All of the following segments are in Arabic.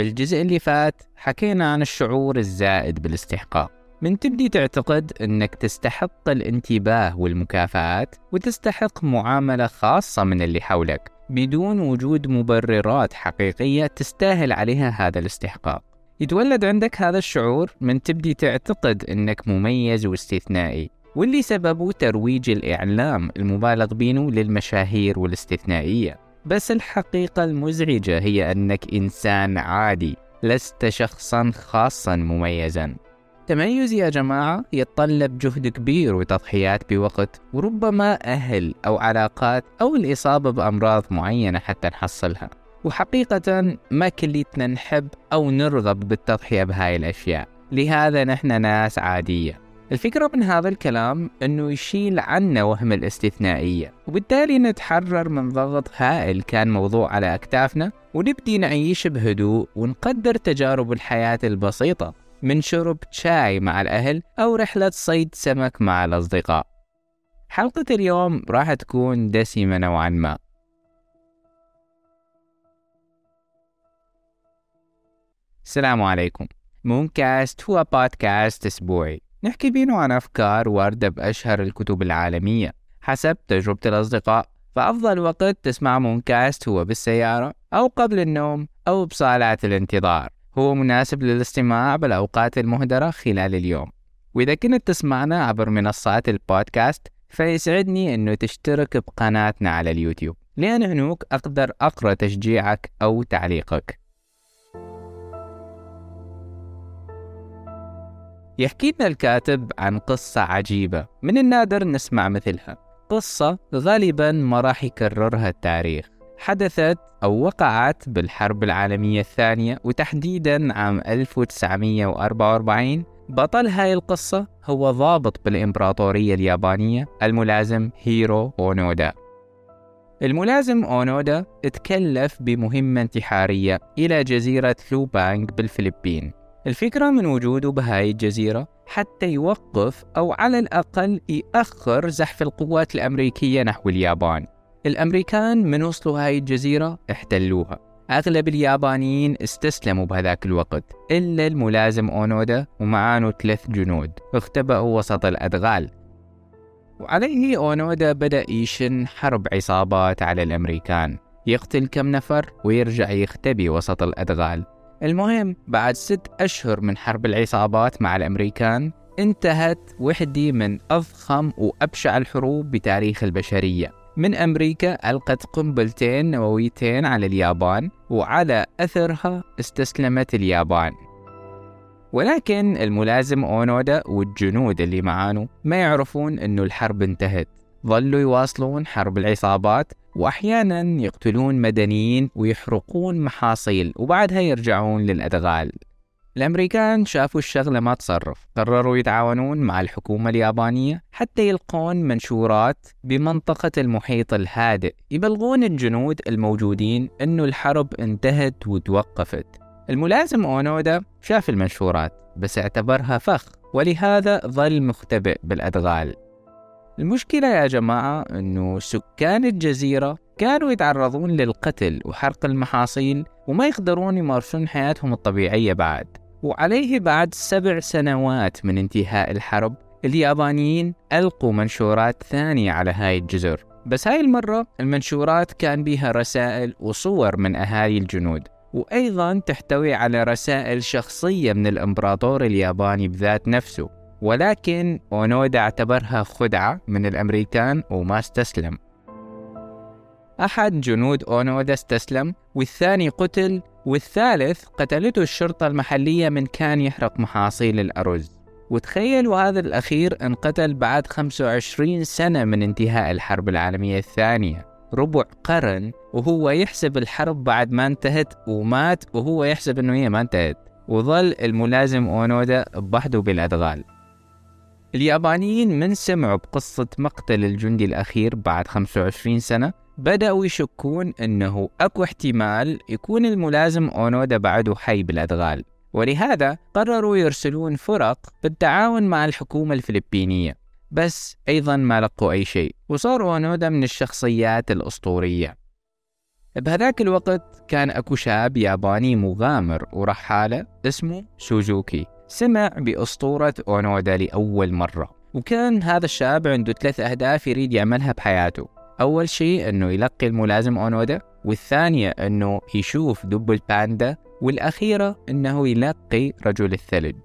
بالجزء اللي فات حكينا عن الشعور الزائد بالاستحقاق. من تبدي تعتقد أنك تستحق الانتباه والمكافآت وتستحق معاملة خاصة من اللي حولك بدون وجود مبررات حقيقية تستاهل عليها هذا الاستحقاق. يتولد عندك هذا الشعور من تبدي تعتقد أنك مميز واستثنائي واللي سببه ترويج الإعلام المبالغ بينه للمشاهير والاستثنائية. بس الحقيقة المزعجة هي أنك إنسان عادي لست شخصا خاصا مميزا. التميز يا جماعة يتطلب جهد كبير وتضحيات بوقت وربما أهل أو علاقات أو الإصابة بأمراض معينة حتى نحصلها. وحقيقة ما كليتنا نحب أو نرغب بالتضحية بهاي الأشياء. لهذا نحن ناس عادية. الفكرة من هذا الكلام أنه يشيل عنا وهم الاستثنائية وبالتالي نتحرر من ضغط هائل كان موضوع على أكتافنا ونبدي نعيش بهدوء ونقدر تجارب الحياة البسيطة من شرب شاي مع الأهل أو رحلة صيد سمك مع الأصدقاء. حلقة اليوم راح تكون دسمة نوعا ما. السلام عليكم. مونكاست هو بودكاست أسبوعي. نحكي بيه عن أفكار واردة بأشهر الكتب العالمية حسب تجربة الأصدقاء فأفضل وقت تسمع مونكاست هو بالسيارة أو قبل النوم أو بصالات الانتظار. هو مناسب للاستماع بالأوقات المهدرة خلال اليوم. وإذا كنت تسمعنا عبر منصات البودكاست فيسعدني أنه تشترك بقناتنا على اليوتيوب. لأن هنوك أقدر أقرأ تشجيعك أو تعليقك. يحكي لنا الكاتب عن قصة عجيبة. من النادر نسمع مثلها. قصة غالبا ما راح يكررها التاريخ. حدثت أو وقعت بالحرب العالمية الثانية وتحديدا عام 1944 بطل هاي القصة هو ضابط بالإمبراطورية اليابانية الملازم هيرو أونودا. الملازم أونودا تكلف بمهمة انتحارية إلى جزيرة لوبانغ بالفلبين. الفكرة من وجوده بهاي الجزيرة حتى يوقف أو على الأقل يأخر زحف القوات الأمريكية نحو اليابان. الأمريكان من وصلوا هاي الجزيرة احتلوها. أغلب اليابانيين استسلموا بهذاك الوقت إلا الملازم أونودا ومعانه ثلاث جنود اختبأوا وسط الأدغال. وعليه أونودا بدأ يشن حرب عصابات على الأمريكان. يقتل كم نفر ويرجع يختبي وسط الأدغال. المهم بعد ست أشهر من حرب العصابات مع الأمريكان انتهت وحدة من أضخم وأبشع الحروب بتاريخ البشرية. من أمريكا ألقت قنبلتين نوويتين على اليابان وعلى أثرها استسلمت اليابان. ولكن الملازم أونودا والجنود اللي معانه ما يعرفون أنه الحرب انتهت. ظلوا يواصلون حرب العصابات وأحيانا يقتلون مدنيين ويحرقون محاصيل وبعدها يرجعون للأدغال. الأمريكان شافوا الشغلة ما تصرف قرروا يتعاونون مع الحكومة اليابانية حتى يلقون منشورات بمنطقة المحيط الهادئ يبلغون الجنود الموجودين أنه الحرب انتهت وتوقفت. الملازم أونودا شاف المنشورات بس اعتبرها فخ ولهذا ظل مختبئ بالأدغال. المشكلة يا جماعة أنه سكان الجزيرة كانوا يتعرضون للقتل وحرق المحاصيل وما يقدرون يمارسون حياتهم الطبيعية بعد. وعليه بعد سبع سنوات من انتهاء الحرب اليابانيين ألقوا منشورات ثانية على هاي الجزر. بس هاي المرة المنشورات كان بها رسائل وصور من أهالي الجنود. وأيضا تحتوي على رسائل شخصية من الإمبراطور الياباني بذات نفسه. ولكن أونودا اعتبرها خدعة من الأمريكان وما استسلم. أحد جنود أونودا استسلم والثاني قتل والثالث قتلته الشرطة المحلية من كان يحرق محاصيل الأرز. وتخيلوا هذا الأخير انقتل بعد 25 سنة من انتهاء الحرب العالمية الثانية. ربع قرن وهو يحسب الحرب بعد ما انتهت ومات وهو يحسب إنه هي ما انتهت. وظل الملازم أونودا بوحده بالأدغال اليابانيين من سمعوا بقصة مقتل الجندي الأخير بعد 25 سنة بدأوا يشكون أنه أكو احتمال يكون الملازم أونودا بعده حي بالأدغال ولهذا قرروا يرسلون فرق بالتعاون مع الحكومة الفلبينية. بس أيضا ما لقوا أي شيء وصار أونودا من الشخصيات الأسطورية. بهذاك الوقت كان أكو شاب ياباني مغامر ورحالة اسمه سوزوكي سمع بأسطورة أونودا لأول مرة. وكان هذا الشاب عنده ثلاث أهداف يريد يعملها بحياته. أول شيء أنه يلقي الملازم أونودا والثانية أنه يشوف دب الباندا والأخيرة أنه يلقي رجل الثلج.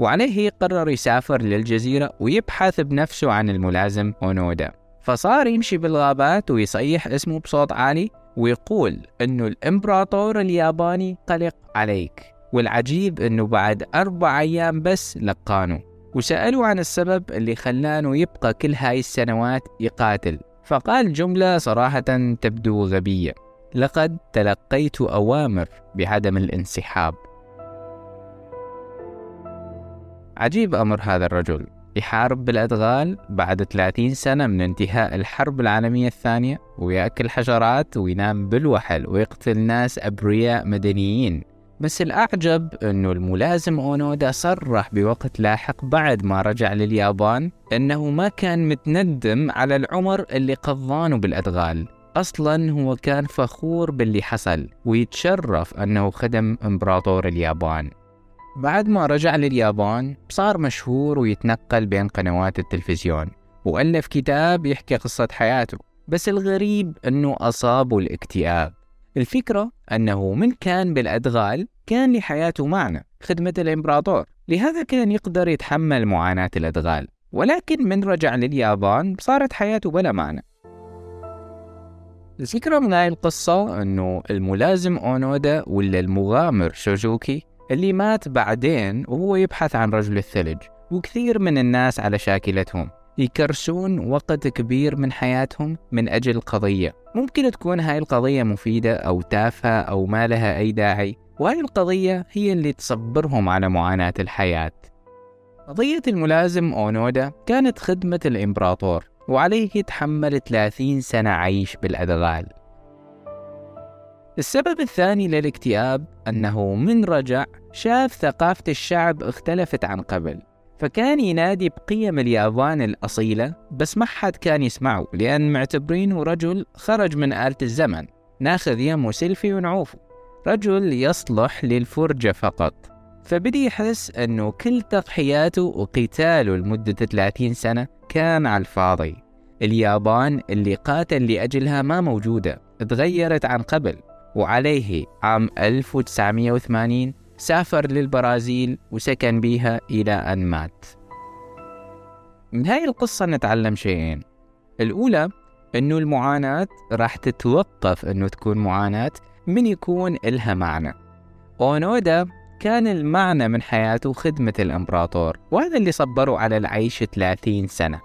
وعليه قرر يسافر للجزيرة ويبحث بنفسه عن الملازم أونودا. فصار يمشي بالغابات ويصيح اسمه بصوت عالي ويقول أنه الإمبراطور الياباني قلق عليك. والعجيب أنه بعد أربع أيام بس لقانه وسألوا عن السبب اللي خلانه يبقى كل هاي السنوات يقاتل. فقال جملة صراحة تبدو غبية. لقد تلقيت أوامر بعدم الانسحاب. عجيب أمر هذا الرجل. يحارب بالأدغال بعد 30 سنة من انتهاء الحرب العالمية الثانية ويأكل حشرات وينام بالوحل ويقتل ناس أبرياء مدنيين. بس الأعجب أنه الملازم أونودا صرح بوقت لاحق بعد ما رجع لليابان أنه ما كان متندم على العمر اللي قضانه بالأدغال. أصلا هو كان فخور باللي حصل ويتشرف أنه خدم إمبراطور اليابان. بعد ما رجع لليابان صار مشهور ويتنقل بين قنوات التلفزيون وألف كتاب يحكي قصة حياته. بس الغريب أنه أصابه الاكتئاب. الفكرة أنه من كان بالأدغال كان لحياته معنى خدمة الإمبراطور. لهذا كان يقدر يتحمل معاناة الأدغال ولكن من رجع لليابان صارت حياته بلا معنى. الفكرة من هاي القصة أنه الملازم أونودا ولا المغامر شوجوكي اللي مات بعدين وهو يبحث عن رجل الثلج وكثير من الناس على شاكلتهم. يكرسون وقت كبير من حياتهم من أجل قضية ممكن تكون هاي القضية مفيدة أو تافهة أو ما لها أي داعي وهاي القضية هي اللي تصبرهم على معاناة الحياة. قضية الملازم أونودا كانت خدمة الإمبراطور وعليه يتحمل 30 سنة عيش بالأدغال السبب الثاني للاكتئاب أنه من رجع شاف ثقافة الشعب اختلفت عن قبل. فكان ينادي بقيم اليابان الأصيلة بس ما حد كان يسمعه لأن معتبرينه رجل خرج من آلة الزمن. ناخذ يمه سيلفي ونعوفه. رجل يصلح للفرجة فقط. فبدي يحس أنه كل تضحياته وقتاله لمدة 30 سنة كان على الفاضي. اليابان اللي قاتل لأجلها ما موجودة تغيرت عن قبل وعليه عام 1980 سافر للبرازيل وسكن بيها إلى أن مات. من هاي القصة نتعلم شيئين. الأولى أنه المعاناة راح تتوقف أنه تكون معاناة من يكون إلها معنى. أونودا كان المعنى من حياته خدمة الإمبراطور وهذا اللي صبره على العيش 30 سنة.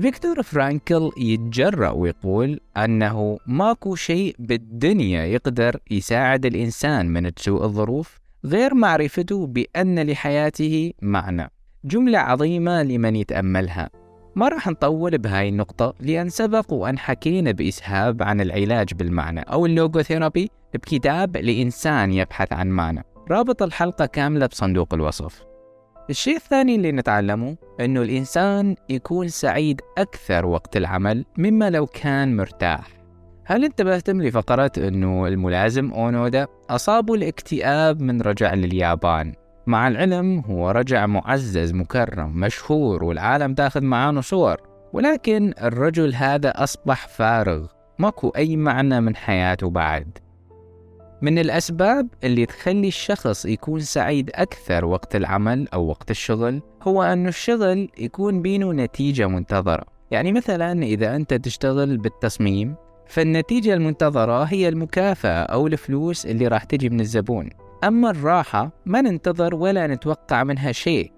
فيكتور فرانكل يتجرأ ويقول أنه ماكو شيء بالدنيا يقدر يساعد الإنسان من تسوء الظروف غير معرفته بأن لحياته معنى. جملة عظيمة لمن يتأملها. ما راح نطول بهاي النقطة لأن سبق وأن حكينا بإسهاب عن العلاج بالمعنى أو ال logotherapy بكتاب الإنسان يبحث عن معنى. رابط الحلقة كاملة بصندوق الوصف. الشيء الثاني اللي نتعلمه أنه الإنسان يكون سعيد أكثر وقت العمل مما لو كان مرتاح. هل انتبهتم لفقرة أنه الملازم أونودا أصابه الاكتئاب من رجع لليابان؟ مع العلم هو رجع معزز مكرم مشهور والعالم تأخذ معانه صور. ولكن الرجل هذا أصبح فارغ ماكو أي معنى من حياته بعد. من الأسباب اللي تخلي الشخص يكون سعيد أكثر وقت العمل أو وقت الشغل هو أنه الشغل يكون بينه نتيجة منتظرة. يعني مثلا إذا أنت تشتغل بالتصميم فالنتيجة المنتظرة هي المكافأة أو الفلوس اللي راح تجي من الزبون. أما الراحة ما ننتظر ولا نتوقع منها شيء.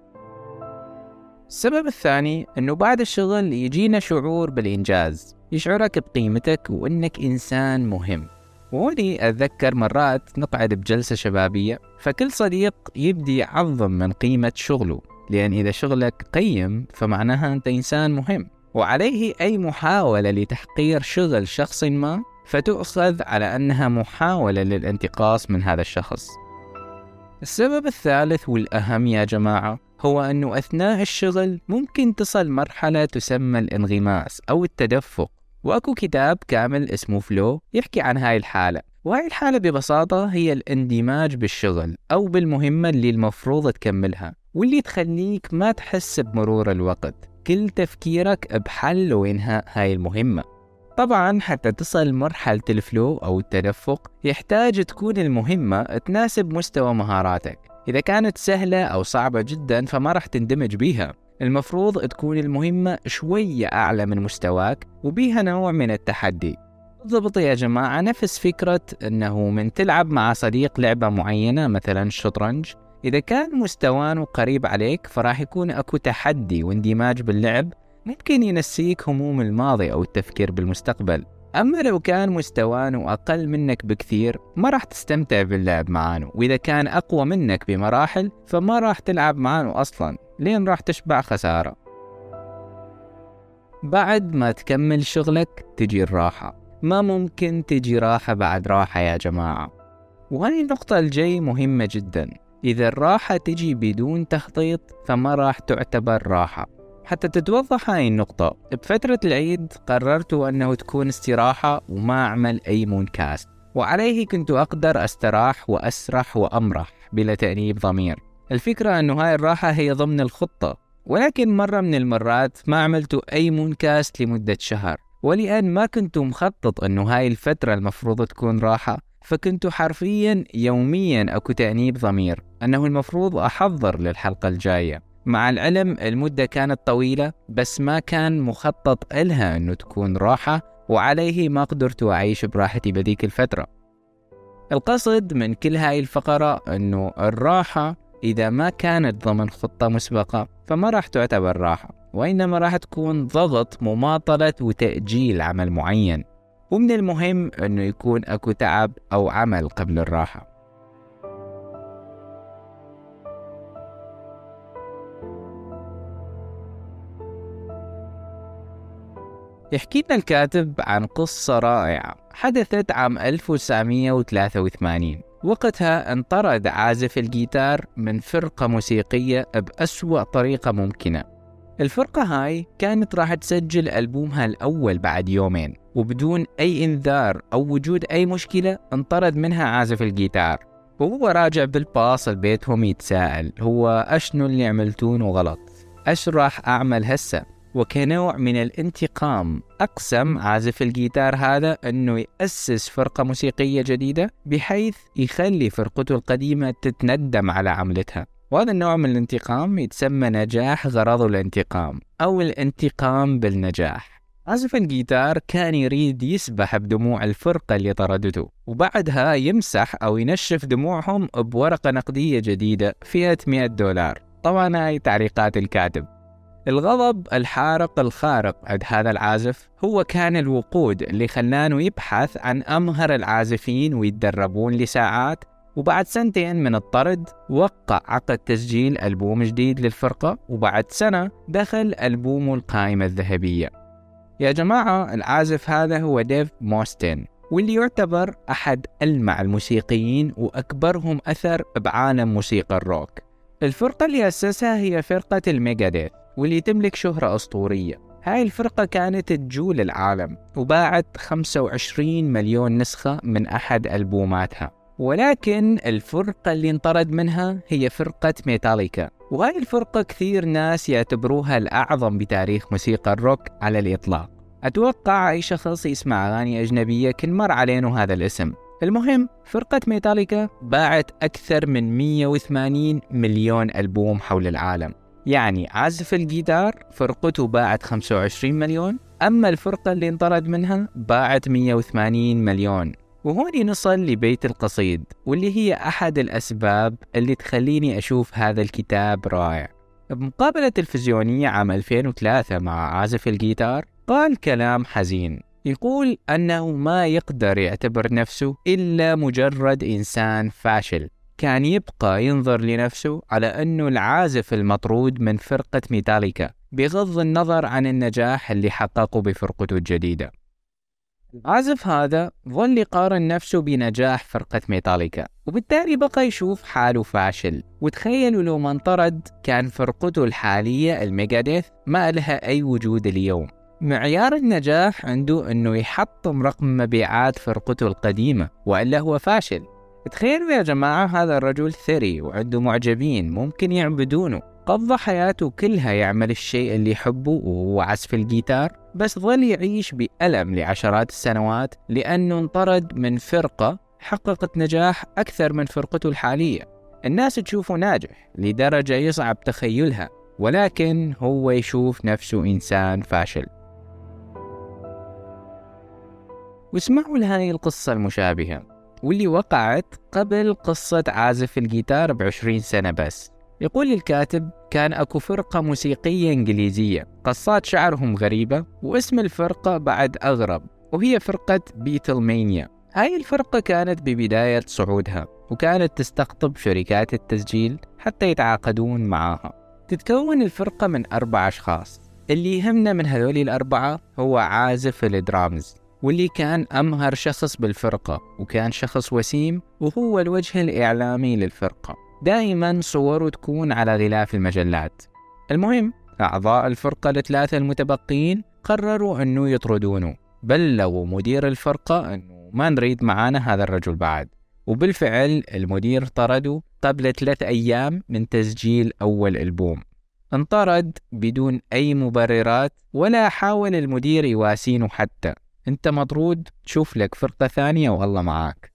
السبب الثاني أنه بعد الشغل يجينا شعور بالإنجاز يشعرك بقيمتك وأنك إنسان مهم. وهوني أتذكر مرات نقعد بجلسة شبابية فكل صديق يبدي يعظم من قيمة شغله لأن إذا شغلك قيم فمعناها أنت إنسان مهم. وعليه أي محاولة لتحقير شغل شخص ما فتؤخذ على أنها محاولة للانتقاص من هذا الشخص. السبب الثالث والأهم يا جماعة هو أنه أثناء الشغل ممكن تصل مرحلة تسمى الانغماس أو التدفق. وأكو كتاب كامل اسمه فلو يحكي عن هاي الحالة. وهاي الحالة ببساطة هي الاندماج بالشغل أو بالمهمة اللي المفروض تكملها واللي تخليك ما تحس بمرور الوقت. كل تفكيرك بحل وإنهاء هاي المهمة. طبعا حتى تصل مرحلة الفلو أو التدفق يحتاج تكون المهمة تناسب مستوى مهاراتك. إذا كانت سهلة أو صعبة جدا فما راح تندمج بيها. المفروض تكون المهمة شوية أعلى من مستواك وبيها نوع من التحدي. بالضبط يا جماعة نفس فكرة أنه من تلعب مع صديق لعبة معينة مثلا الشطرنج إذا كان مستوانه قريب عليك فراح يكون أكو تحدي واندماج باللعب ممكن ينسيك هموم الماضي أو التفكير بالمستقبل. أما لو كان مستوانه أقل منك بكثير ما راح تستمتع باللعب معانه وإذا كان أقوى منك بمراحل فما راح تلعب معانه أصلا لين راح تشبع خسارة. بعد ما تكمل شغلك تجي الراحة. ما ممكن تجي راحة بعد راحة يا جماعة. وهذه النقطة الجاي مهمة جدا. إذا الراحة تجي بدون تخطيط فما راح تعتبر راحة. حتى تتوضح هاي النقطة. بفترة العيد قررت أنه تكون استراحة وما أعمل أي مونكاست. وعليه كنت أقدر أستراح وأسرح وأمرح بلا تأنيب ضمير. الفكرة أنه هاي الراحة هي ضمن الخطة. ولكن مرة من المرات ما عملت أي مونكاست لمدة شهر. ولأن ما كنت مخطط أنه هاي الفترة المفروض تكون راحة فكنت حرفيا يوميا أكو تأنيب ضمير أنه المفروض أحضر للحلقة الجاية. مع العلم المدة كانت طويلة بس ما كان مخطط إلها أنه تكون راحة وعليه ما قدرت أعيش براحتي بذيك الفترة. القصد من كل هاي الفقرة أنه الراحة إذا ما كانت ضمن خطة مسبقة فما راح تعتبر راحة وإنما راح تكون ضغط مماطلة وتأجيل عمل معين. ومن المهم أنه يكون أكو تعب أو عمل قبل الراحة. يحكي لنا الكاتب عن قصة رائعة حدثت عام 1983 وقتها انطرد عازف الجيتار من فرقة موسيقية بأسوأ طريقة ممكنة. الفرقة هاي كانت راح تسجل ألبومها الأول بعد يومين وبدون أي إنذار أو وجود أي مشكلة انطرد منها عازف الجيتار. وهو راجع بالباص لبيتهم يتساءل هو أشنو اللي عملتونه غلط؟ أش راح أعمل هسه؟ وكنوع من الانتقام أقسم عازف الجيتار هذا أنه يأسس فرقة موسيقية جديدة بحيث يخلي فرقته القديمة تتندم على عملتها. وهذا النوع من الانتقام يتسمى نجاح غرضه الانتقام أو الانتقام بالنجاح. عازف الجيتار كان يريد يسبح بدموع الفرقة اللي طردته وبعدها يمسح أو ينشف دموعهم بورقة نقدية جديدة فيها 100 دولار. طبعا هاي تعليقات الكاتب. الغضب الحارق الخارق عند هذا العازف هو كان الوقود اللي خلانه يبحث عن أمهر العازفين ويتدربون لساعات وبعد سنتين من الطرد وقع عقد تسجيل ألبوم جديد للفرقة وبعد سنة دخل ألبومه القائمة الذهبية. يا جماعة العازف هذا هو ديف موستين واللي يعتبر أحد ألمع الموسيقيين وأكبرهم أثر بعالم موسيقى الروك. الفرقة اللي أسسها هي فرقة الميجاديث واللي تملك شهرة أسطورية. هاي الفرقة كانت تجول العالم وباعت 25 مليون نسخة من أحد ألبوماتها. ولكن الفرقة اللي انطرد منها هي فرقة ميتاليكا. وهاي الفرقة كثير ناس يعتبروها الأعظم بتاريخ موسيقى الروك على الإطلاق. أتوقع أي شخص يسمع أغاني أجنبية كن مر علينا هذا الاسم. المهم فرقة ميتاليكا باعت أكثر من 180 مليون ألبوم حول العالم. يعني عازف الجيتار فرقته باعت 25 مليون أما الفرقة اللي انطرد منها باعت 180 مليون. وهون نصل لبيت القصيد واللي هي أحد الأسباب اللي تخليني أشوف هذا الكتاب رائع. بمقابلة تلفزيونية عام 2003 مع عازف الجيتار قال كلام حزين. يقول أنه ما يقدر يعتبر نفسه إلا مجرد إنسان فاشل. كان يبقى ينظر لنفسه على أنه العازف المطرود من فرقة ميتاليكا بغض النظر عن النجاح اللي حققه بفرقته الجديدة. العازف هذا ظل يقارن نفسه بنجاح فرقة ميتاليكا. وبالتالي بقى يشوف حاله فاشل. وتخيلوا لو ما انطرد كان فرقته الحالية الميجاديث ما لها أي وجود اليوم. معيار النجاح عنده أنه يحطم رقم مبيعات فرقته القديمة وإلا هو فاشل. تخيلوا يا جماعة هذا الرجل ثري وعنده معجبين ممكن يعبدونه. قضى حياته كلها يعمل الشيء اللي يحبه وهو عزف الجيتار بس ظل يعيش بألم لعشرات السنوات لأنه انطرد من فرقة حققت نجاح أكثر من فرقته الحالية. الناس تشوفه ناجح لدرجة يصعب تخيلها ولكن هو يشوف نفسه إنسان فاشل. واسمعوا لهذه القصة المشابهة واللي وقعت قبل قصة عازف الجيتار بعشرين سنة بس. يقول الكاتب كان أكو فرقة موسيقية إنجليزية قصات شعرهم غريبة واسم الفرقة بعد أغرب وهي فرقة بيتلمانيا. هاي الفرقة كانت ببداية صعودها وكانت تستقطب شركات التسجيل حتى يتعاقدون معاها. تتكون الفرقة من أربع أشخاص. اللي يهمنا من هذول الأربعة هو عازف الدرامز واللي كان أمهر شخص بالفرقة وكان شخص وسيم وهو الوجه الإعلامي للفرقة. دائما صوره تكون على غلاف المجلات. المهم أعضاء الفرقة الثلاثة المتبقين قرروا أنه يطردونه. بلغوا مدير الفرقة أنه ما نريد معانا هذا الرجل بعد. وبالفعل المدير طرده قبل ثلاث أيام من تسجيل أول ألبوم. انطرد بدون أي مبررات ولا حاول المدير يواسينه حتى. أنت مطرود تشوف لك فرقة ثانية والله معاك.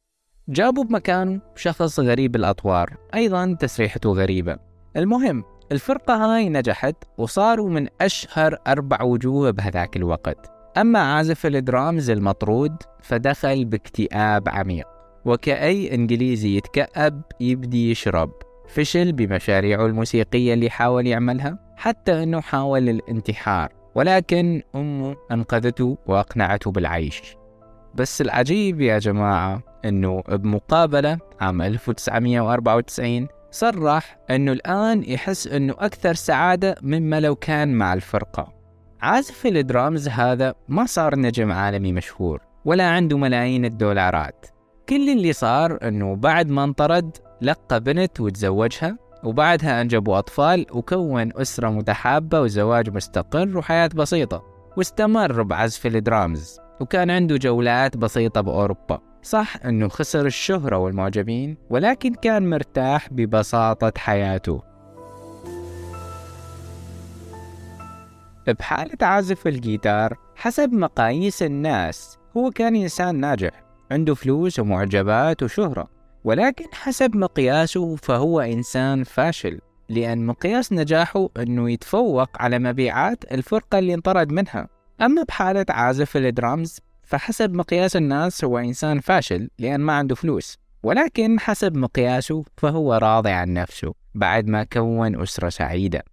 جابوا بمكانه شخص غريب الأطوار أيضا تسريحته غريبة. المهم الفرقة هاي نجحت وصاروا من أشهر أربع وجوه بهذاك الوقت. أما عازف الدرامز المطرود فدخل باكتئاب عميق. وكأي إنجليزي يتكأب يبدي يشرب. فشل بمشاريعه الموسيقية اللي حاول يعملها حتى أنه حاول الانتحار. ولكن أمه أنقذته وأقنعته بالعيش. بس العجيب يا جماعة أنه بمقابلة عام 1994 صرح أنه الآن يحس أنه أكثر سعادة مما لو كان مع الفرقة. عازف الدرامز هذا ما صار نجم عالمي مشهور ولا عنده ملايين الدولارات. كل اللي صار أنه بعد ما انطرد لقى بنت وتزوجها وبعدها أنجبوا أطفال وكون أسرة متحابة وزواج مستقر وحياة بسيطة واستمر بعزف الدرامز وكان عنده جولات بسيطة بأوروبا. صح أنه خسر الشهرة والمعجبين ولكن كان مرتاح ببساطة حياته. بحالة عازف الجيتار حسب مقاييس الناس هو كان إنسان ناجح عنده فلوس ومعجبات وشهرة ولكن حسب مقياسه فهو إنسان فاشل لأن مقياس نجاحه أنه يتفوق على مبيعات الفرقة اللي انطرد منها. أما بحالة عازف الدرامز فحسب مقياس الناس هو إنسان فاشل لأن ما عنده فلوس ولكن حسب مقياسه فهو راضي عن نفسه بعد ما كون أسرة سعيدة.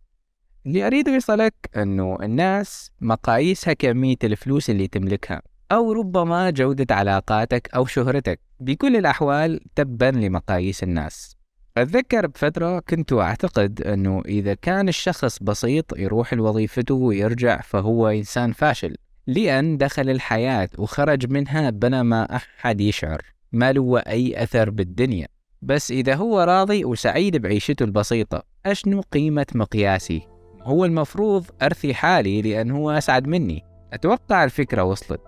اللي أريد أوصلك أنه الناس مقاييسها كمية الفلوس اللي تملكها أو ربما جودة علاقاتك أو شهرتك. بكل الأحوال تبا لمقاييس الناس. أتذكر بفترة كنت أعتقد أنه إذا كان الشخص بسيط يروح لوظيفته ويرجع فهو إنسان فاشل. لأن دخل الحياة وخرج منها بلا ما أحد يشعر. ما له أي أثر بالدنيا. بس إذا هو راضي وسعيد بعيشته البسيطة أشنو قيمة مقياسي؟ هو المفروض أرثي حالي لأن هو أسعد مني. أتوقع الفكرة وصلت.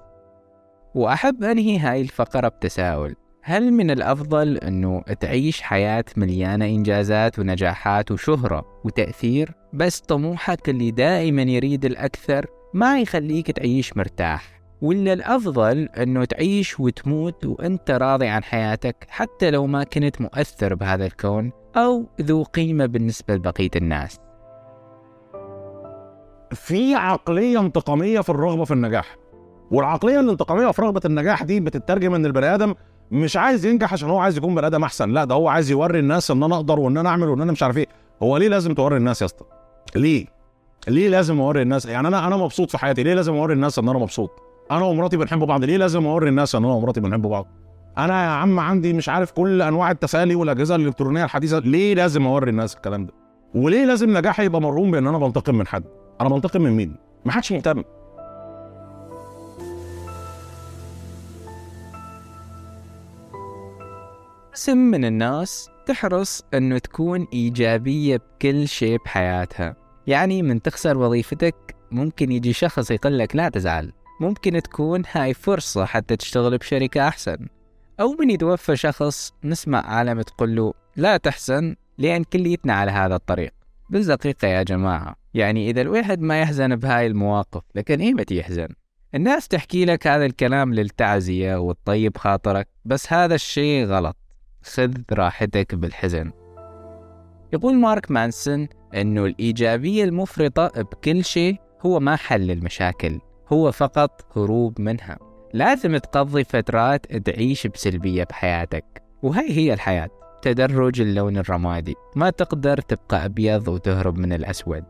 وأحب أنهي هاي الفقرة بتساؤل. هل من الأفضل أنه تعيش حياة مليانة إنجازات ونجاحات وشهرة وتأثير؟ بس طموحك اللي دائما يريد الأكثر ما يخليك تعيش مرتاح. ولا الأفضل أنه تعيش وتموت وأنت راضي عن حياتك حتى لو ما كنت مؤثر بهذا الكون أو ذو قيمة بالنسبة لبقية الناس. في عقلية انتقامية في الرغبة في النجاح. والعقلية الانتقامية في رغبة النجاح دي بتترجم إن البني آدم مش عايز ينجح عشان هو عايز يكون بني آدم أحسن. لا ده هو عايز يوري الناس إن أنا أقدر وإن أنا أعمل وإن أنا مش عارف إيه. هو ليه لازم توري الناس يا اسطى؟ ليه؟ ليه لازم اوري الناس؟ يعني أنا أنا مبسوط في حياتي. ليه لازم اوري الناس ان أنا مبسوط؟ أنا ومراتي بنحب بعض. ليه لازم اوري الناس ان أنا ومراتي بنحب بعض؟ أنا يا عم عندي مش عارف كل انواع التسالي والاجهزه الالكترونيه الحديثه. ليه لازم اوري الناس الكلام ده؟ وليه لازم نجاحي يبقى مرهون بان أنا بنتقم من حد؟ أنا بنتقم من مين؟ ما حدش مهتم. قسم من الناس تحرص إنه تكون إيجابية بكل شيء بحياتها. يعني من تخسر وظيفتك ممكن يجي شخص يقول لك لا تزعل. ممكن تكون هاي فرصة حتى تشتغل بشركة أحسن. أو من يتوفى شخص نسمع عالم تقول له لا تحزن لأن كليتنا على هذا الطريق. بالدقيقة يا جماعة يعني إذا الواحد ما يحزن بهاي المواقف لكن إيمتى يحزن؟ الناس تحكي لك هذا الكلام للتعزية والطيب خاطرك بس هذا الشيء غلط. خذ راحتك بالحزن. يقول مارك مانسون أنه الإيجابية المفرطة بكل شيء هو ما حل المشاكل هو فقط هروب منها. لازم تقضي فترات تعيش بسلبية بحياتك وهي هي الحياة تدرج اللون الرمادي. ما تقدر تبقى أبيض وتهرب من الأسود.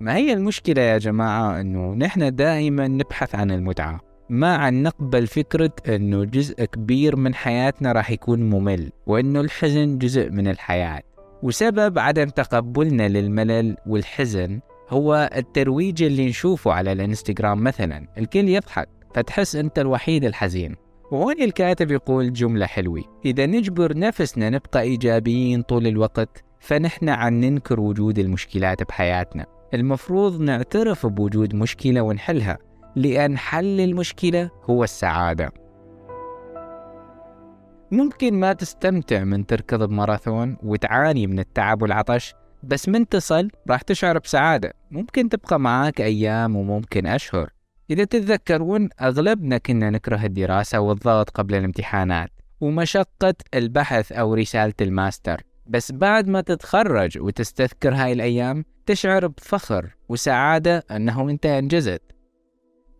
ما هي المشكلة يا جماعة؟ أنه نحن دائما نبحث عن المتعة. ما عن نقبل فكرة أنه جزء كبير من حياتنا راح يكون ممل وأنه الحزن جزء من الحياة. وسبب عدم تقبلنا للملل والحزن هو الترويج اللي نشوفه على الانستغرام مثلا. الكل يضحك فتحس أنت الوحيد الحزين. وهون الكاتب يقول جملة حلوة. إذا نجبر نفسنا نبقى إيجابيين طول الوقت فنحن عن ننكر وجود المشكلات بحياتنا. المفروض نعترف بوجود مشكلة ونحلها لأن حل المشكلة هو السعادة. ممكن ما تستمتع من تركض بماراثون وتعاني من التعب والعطش بس من تصل راح تشعر بسعادة. ممكن تبقى معاك أيام وممكن أشهر. إذا تتذكرون أغلبنا كنا نكره الدراسة والضغط قبل الامتحانات ومشقة البحث أو رسالة الماستر. بس بعد ما تتخرج وتستذكر هاي الأيام تشعر بفخر وسعادة أنه أنت أنجزت.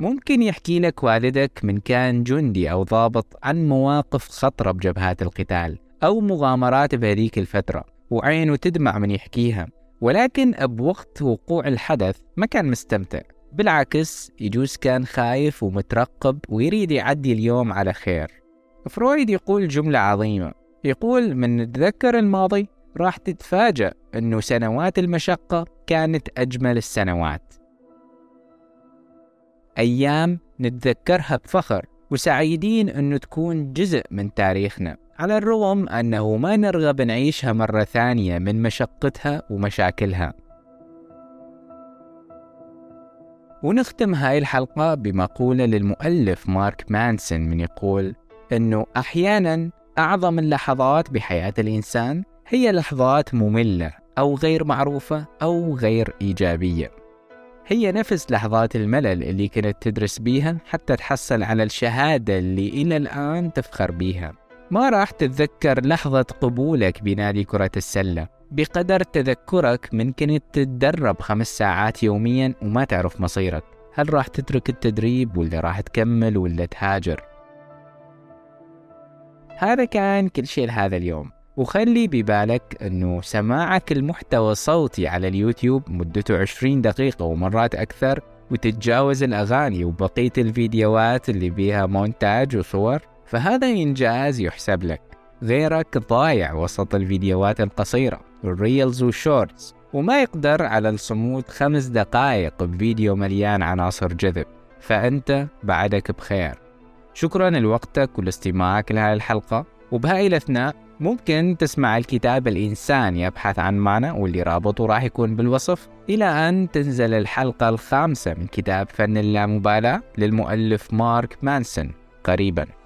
ممكن يحكي لك والدك من كان جندي أو ضابط عن مواقف خطرة بجبهات القتال أو مغامرات بهذيك الفترة وعينه تدمع من يحكيها. ولكن بوقت وقوع الحدث ما كان مستمتع. بالعكس يجوز كان خايف ومترقب ويريد يعدي اليوم على خير. فرويد يقول جملة عظيمة. يقول من نتذكر الماضي راح تتفاجأ أنه سنوات المشقة كانت أجمل السنوات. أيام نتذكرها بفخر وسعيدين أنه تكون جزء من تاريخنا. على الرغم أنه ما نرغب نعيشها مرة ثانية من مشقتها ومشاكلها. ونختم هاي الحلقة بمقولة للمؤلف مارك مانسون من يقول أنه أحيانا أعظم اللحظات بحياة الإنسان هي لحظات مملة أو غير معروفة أو غير إيجابية. هي نفس لحظات الملل اللي كنت تدرس بيها حتى تحصل على الشهادة اللي إلى الآن تفخر بيها. ما راح تتذكر لحظة قبولك بنادي كرة السلة. بقدر تذكرك من كنت تتدرب خمس ساعات يوميا وما تعرف مصيرك. هل راح تترك التدريب ولا راح تكمل ولا تهاجر؟ هذا كان كل شيء لهذا اليوم. وخلي ببالك إنه سماعك المحتوى الصوتي على اليوتيوب مدته 20 دقيقة ومرات أكثر وتتجاوز الأغاني وبقية الفيديوهات اللي بيها مونتاج وصور فهذا إنجاز يحسب لك. غيرك ضايع وسط الفيديوهات القصيرة ال reels وال shorts وما يقدر على الصمود خمس دقائق بفيديو مليان عناصر جذب. فأنت بعدك بخير. شكرا لوقتك ولإستماعك لهذه الحلقة وبهاي الأثناء ممكن تسمع الكتاب الإنسان يبحث عن معنى واللي رابطه راح يكون بالوصف. إلى أن تنزل الحلقة الخامسة من كتاب فن اللامبالاة للمؤلف مارك مانسون. قريباً.